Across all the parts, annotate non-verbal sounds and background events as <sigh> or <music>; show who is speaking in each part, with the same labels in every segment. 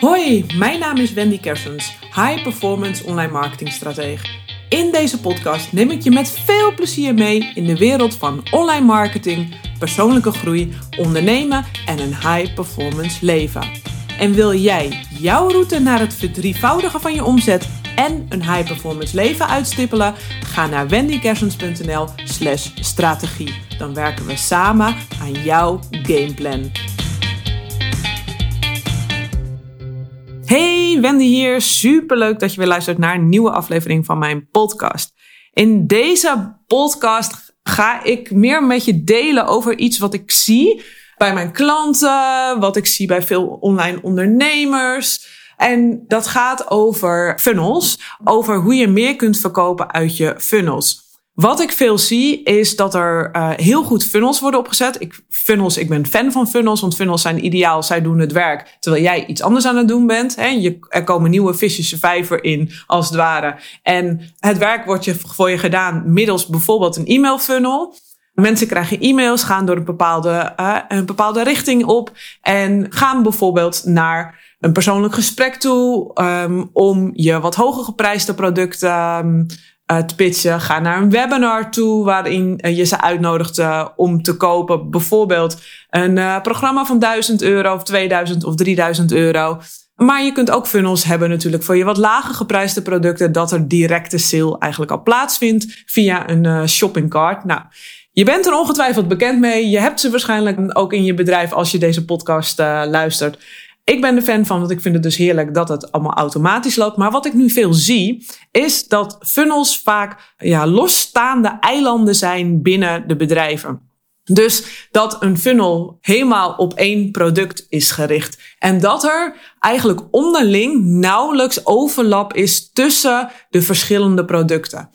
Speaker 1: Hoi, mijn naam is Wendy Kersens, High Performance Online Marketing Stratege. In deze podcast neem ik je met veel plezier mee in de wereld van online marketing, persoonlijke groei, ondernemen en een high performance leven. En wil jij jouw route naar het verdrievoudigen van je omzet en een high performance leven uitstippelen? Ga naar wendykersens.nl/slash strategie. Dan werken we samen aan jouw gameplan. Hey, Wendy hier. Super leuk dat je weer luistert naar een nieuwe aflevering van mijn podcast. In deze podcast ga ik meer met je delen over iets wat ik zie bij mijn klanten, wat ik zie bij veel online ondernemers. En dat gaat over funnels, over hoe je meer kunt verkopen uit je funnels. Wat ik veel zie is dat er uh, heel goed funnels worden opgezet. Ik, funnels, ik ben fan van funnels, want funnels zijn ideaal. Zij doen het werk terwijl jij iets anders aan het doen bent. Hè. Je, er komen nieuwe visjes vijver in, als het ware. En het werk wordt je, voor je gedaan middels bijvoorbeeld een e-mail funnel. Mensen krijgen e-mails, gaan door een bepaalde, uh, een bepaalde richting op en gaan bijvoorbeeld naar een persoonlijk gesprek toe um, om je wat hoger geprijsde producten um, uh, te pitchen. Ga naar een webinar toe waarin uh, je ze uitnodigt uh, om te kopen. Bijvoorbeeld een programma van 1000 euro of 2000 of 3000 euro. Maar je kunt ook funnels hebben natuurlijk voor je wat lager geprijsde producten. Dat er directe sale eigenlijk al plaatsvindt via een shoppingcart. Nou, je bent er ongetwijfeld bekend mee. Je hebt ze waarschijnlijk ook in je bedrijf als je deze podcast luistert. Ik ben de fan van, want ik vind het dus heerlijk dat het allemaal automatisch loopt. Maar wat ik nu veel zie, is dat funnels vaak ja, losstaande eilanden zijn binnen de bedrijven. Dus dat een funnel helemaal op één product is gericht. En dat er eigenlijk onderling nauwelijks overlap is tussen de verschillende producten.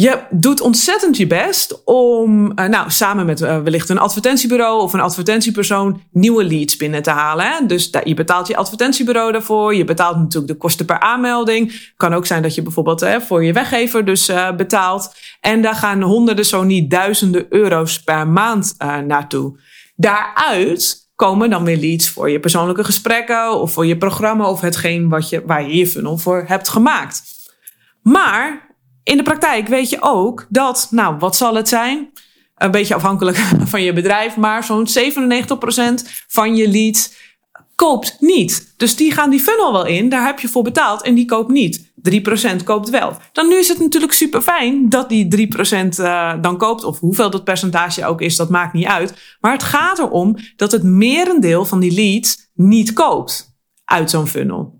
Speaker 1: Je doet ontzettend je best om, uh, nou, samen met uh, wellicht een advertentiebureau of een advertentiepersoon nieuwe leads binnen te halen. Dus je betaalt je advertentiebureau daarvoor. Je betaalt natuurlijk de kosten per aanmelding. Kan ook zijn dat je bijvoorbeeld hè, voor je weggever dus betaalt. En daar gaan honderden, zo niet duizenden euro's per maand naartoe. Daaruit komen dan weer leads voor je persoonlijke gesprekken of voor je programma of hetgeen wat je, waar je je funnel voor hebt gemaakt. Maar in de praktijk weet je ook dat, nou, wat zal het zijn? Een beetje afhankelijk <laughs> van je bedrijf, maar zo'n 97% van je leads koopt niet. Dus die gaan die funnel wel in, daar heb je voor betaald en die koopt niet. 3% koopt wel. Dan nu is het natuurlijk super fijn dat die 3% uh, dan koopt, of hoeveel dat percentage ook is, dat maakt niet uit. Maar het gaat erom dat het merendeel van die leads niet koopt uit zo'n funnel.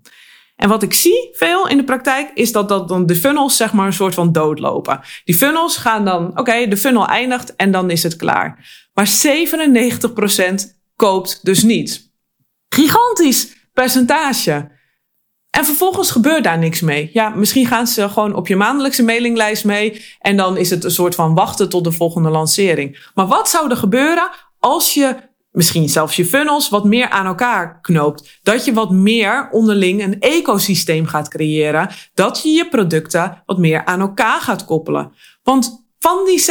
Speaker 1: En wat ik zie veel in de praktijk is dat, dat dan de funnels zeg maar een soort van doodlopen. Die funnels gaan dan, oké, de funnel eindigt en dan is het klaar. Maar 97% koopt dus niet. Gigantisch percentage. En vervolgens gebeurt daar niks mee. Ja, misschien gaan ze gewoon op je maandelijkse mailinglijst mee. En dan is het een soort van wachten tot de volgende lancering. Maar wat zou er gebeuren als je misschien zelfs je funnels wat meer aan elkaar knoopt. Dat je wat meer onderling een ecosysteem gaat creëren. Dat je je producten wat meer aan elkaar gaat koppelen. Want van die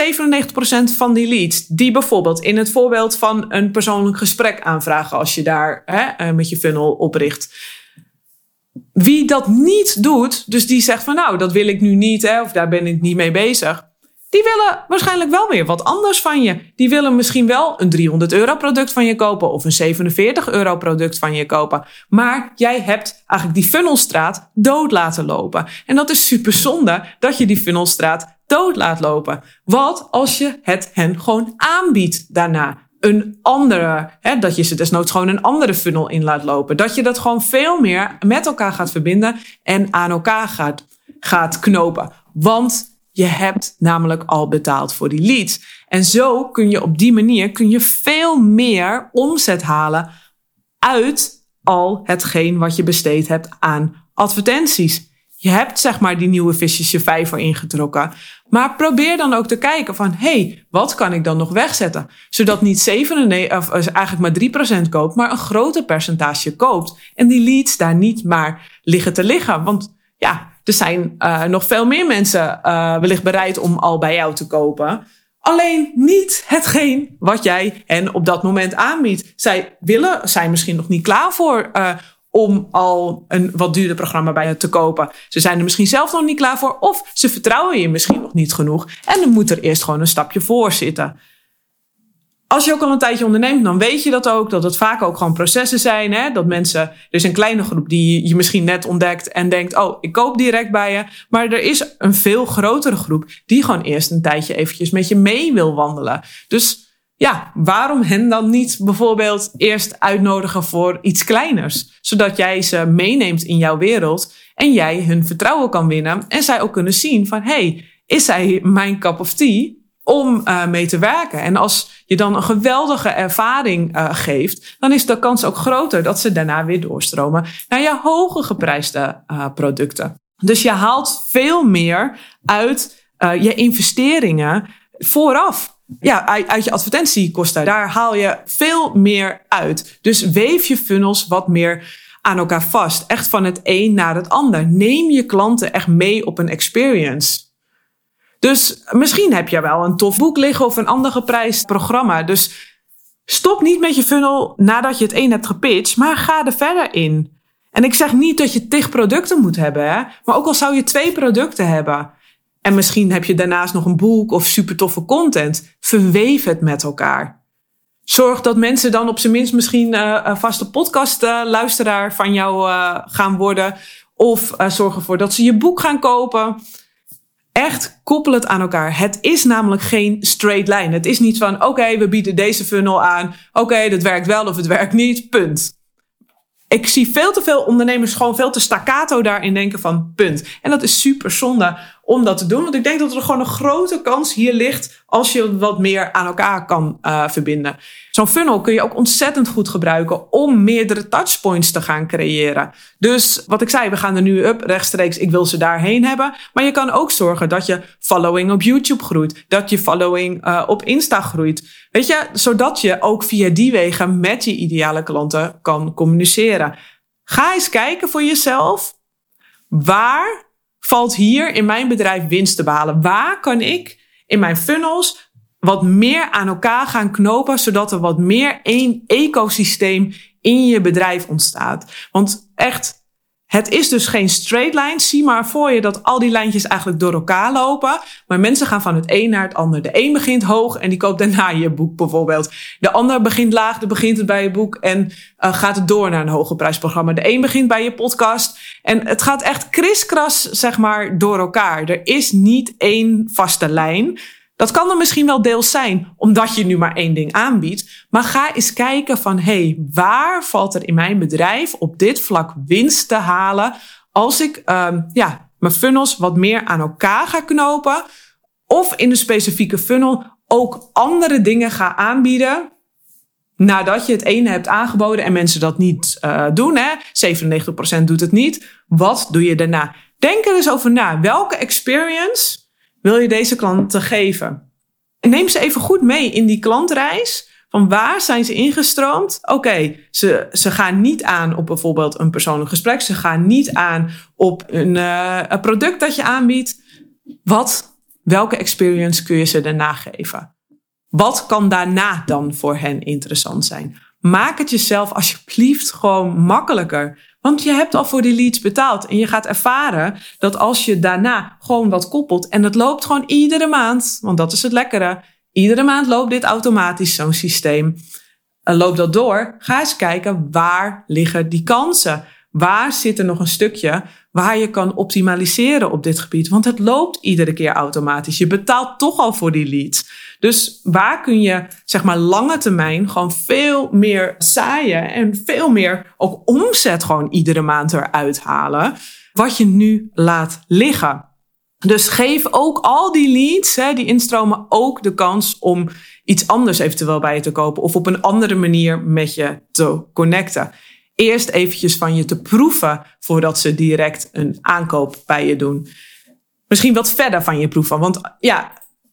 Speaker 1: 97% van die leads, die bijvoorbeeld in het voorbeeld van een persoonlijk gesprek aanvragen, als je daar hè, eh, met je funnel opricht. Wie dat niet doet, dus die zegt van nou, dat wil ik nu niet, hè, of daar ben ik niet mee bezig die willen waarschijnlijk wel weer wat anders van je. Die willen misschien wel een 300 euro product van je kopen of een 47 euro product van je kopen. Maar jij hebt eigenlijk die funnelstraat dood laten lopen. En dat is super zonde dat je die funnelstraat dood laat lopen. Wat als je het hen gewoon aanbiedt daarna? Een andere, hè, dat je ze desnoods gewoon een andere funnel in laat lopen. Dat je dat gewoon veel meer met elkaar gaat verbinden en aan elkaar gaat, gaat knopen. Want je hebt namelijk al betaald voor die leads. En zo kun je op die manier kun je veel meer omzet halen uit al hetgeen wat je besteed hebt aan advertenties. Je hebt zeg maar die nieuwe visjes je vijver ingetrokken. Maar probeer dan ook te kijken van, hey, wat kan ik dan nog wegzetten? Zodat niet 97, of eigenlijk maar 3% koopt, maar een groter percentage koopt. En die leads daar niet maar liggen te liggen. Want ja, er zijn uh, nog veel meer mensen uh, wellicht bereid om al bij jou te kopen. Alleen niet hetgeen wat jij hen op dat moment aanbiedt. Zij willen, zijn misschien nog niet klaar voor uh, om al een wat duurder programma bij je te kopen. Ze zijn er misschien zelf nog niet klaar voor of ze vertrouwen je misschien nog niet genoeg. En dan moet er eerst gewoon een stapje voor zitten. Als je ook al een tijdje onderneemt, dan weet je dat ook. Dat het vaak ook gewoon processen zijn. Hè? Dat mensen, er is een kleine groep die je misschien net ontdekt en denkt, oh, ik koop direct bij je. Maar er is een veel grotere groep die gewoon eerst een tijdje eventjes met je mee wil wandelen. Dus ja, waarom hen dan niet bijvoorbeeld eerst uitnodigen voor iets kleiners? Zodat jij ze meeneemt in jouw wereld en jij hun vertrouwen kan winnen. En zij ook kunnen zien van, hey, is zij mijn cup of tea om uh, mee te werken? En als je dan een geweldige ervaring uh, geeft, dan is de kans ook groter dat ze daarna weer doorstromen naar je hoger geprijsde uh, producten. Dus je haalt veel meer uit je investeringen vooraf ja, uit je advertentiekosten. Daar haal je veel meer uit. Dus weef je funnels wat meer aan elkaar vast. Echt van het een naar het ander. Neem je klanten echt mee op een experience. Dus misschien heb je wel een tof boek liggen of een ander geprijsd programma. Dus stop niet met je funnel nadat je het een hebt gepitcht, maar ga er verder in. En ik zeg niet dat je tig producten moet hebben, hè? maar ook al zou je twee producten hebben. En misschien heb je daarnaast nog een boek of super toffe content. Verweef het met elkaar. Zorg dat mensen dan op zijn minst misschien uh, een vaste podcastluisteraar uh, van jou uh, gaan worden. Of zorg ervoor dat ze je boek gaan kopen. Echt koppel het aan elkaar. Het is namelijk geen straight line. Het is niet van oké, we bieden deze funnel aan. Oké, dat werkt wel of het werkt niet. Punt. Ik zie veel te veel ondernemers gewoon veel te staccato daarin denken van punt. En dat is super zonde om dat te doen. Want ik denk dat er gewoon een grote kans hier ligt als je wat meer aan elkaar kan uh, verbinden. Zo'n funnel kun je ook ontzettend goed gebruiken om meerdere touchpoints te gaan creëren. Dus wat ik zei, we gaan er nu up rechtstreeks. Ik wil ze daarheen hebben. Maar je kan ook zorgen dat je following op YouTube groeit. Dat je following uh, op Insta groeit. Weet je, zodat je ook via die wegen met je ideale klanten kan communiceren. Ga eens kijken voor jezelf. Waar valt hier in mijn bedrijf winst te behalen? Waar kan ik in mijn funnels wat meer aan elkaar gaan knopen, zodat er wat meer één ecosysteem in je bedrijf ontstaat? Want echt, het is dus geen straight line. Zie maar voor je dat al die lijntjes eigenlijk door elkaar lopen. Maar mensen gaan van het een naar het ander. De een begint hoog en die koopt daarna je boek bijvoorbeeld. De ander begint laag, dan begint het bij je boek en uh, gaat het door naar een hoger prijsprogramma. De een begint bij je podcast. En het gaat echt kriskras, zeg maar, door elkaar. Er is niet één vaste lijn. Dat kan er misschien wel deels zijn, omdat je nu maar één ding aanbiedt. Maar ga eens kijken van, hey, waar valt er in mijn bedrijf op dit vlak winst te halen als ik um, ja, mijn funnels wat meer aan elkaar ga knopen of in een specifieke funnel ook andere dingen ga aanbieden nadat je het ene hebt aangeboden en mensen dat niet uh, doen. Hè? 97% doet het niet. Wat doe je daarna? Denk er eens over na. Welke experience wil je deze klanten geven? En neem ze even goed mee in die klantreis. Van waar zijn ze ingestroomd? Oké, ze, ze gaan niet aan op bijvoorbeeld een persoonlijk gesprek. Ze gaan niet aan op een, uh, een product dat je aanbiedt. Wat, welke experience kun je ze daarna geven? Wat kan daarna dan voor hen interessant zijn? Maak het jezelf alsjeblieft gewoon makkelijker. Want je hebt al voor die leads betaald. En je gaat ervaren dat als je daarna gewoon wat koppelt. En het loopt gewoon iedere maand. Want dat is het lekkere. Iedere maand loopt dit automatisch, zo'n systeem. En loop dat door. Ga eens kijken waar liggen die kansen. Waar zit er nog een stukje waar je kan optimaliseren op dit gebied? Want het loopt iedere keer automatisch. Je betaalt toch al voor die leads. Dus waar kun je, zeg maar, lange termijn gewoon veel meer zaaien en veel meer ook omzet gewoon iedere maand eruit halen, wat je nu laat liggen. Dus geef ook al die leads, hè, die instromen, ook de kans om iets anders eventueel bij je te kopen of op een andere manier met je te connecten. Eerst eventjes van je te proeven voordat ze direct een aankoop bij je doen. Misschien wat verder van je proeven. Want ja,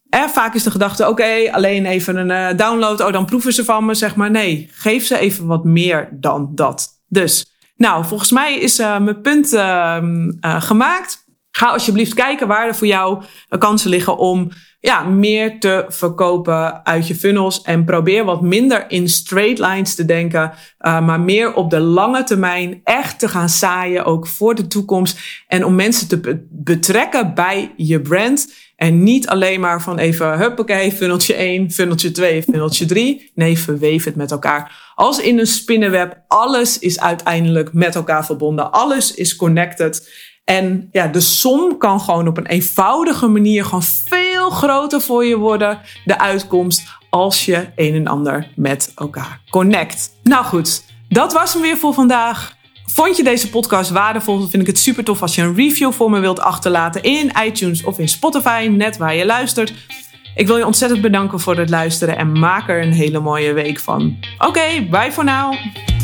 Speaker 1: vaak is de gedachte: oké, alleen even een uh, download. Oh, dan proeven ze van me. Zeg maar nee, geef ze even wat meer dan dat. Dus, nou, volgens mij is uh, mijn punt uh, gemaakt. Ga alsjeblieft kijken waar er voor jou kansen liggen om ja, meer te verkopen uit je funnels. En probeer wat minder in straight lines te denken, uh, maar meer op de lange termijn echt te gaan zaaien, ook voor de toekomst. En om mensen te betrekken bij je brand. En niet alleen maar van even, huppakee, funneltje 1, funneltje 2, funneltje 3. Nee, verweef het met elkaar. Als in een spinnenweb, alles is uiteindelijk met elkaar verbonden. Alles is connected. En ja, de som kan gewoon op een eenvoudige manier gewoon veel groter voor je worden. De uitkomst als je een en ander met elkaar connect. Nou goed, dat was hem weer voor vandaag. Vond je deze podcast waardevol? Dan vind ik het super tof als je een review voor me wilt achterlaten in iTunes of in Spotify, net waar je luistert. Ik wil je ontzettend bedanken voor het luisteren en maak er een hele mooie week van. Oké, bye voor nu.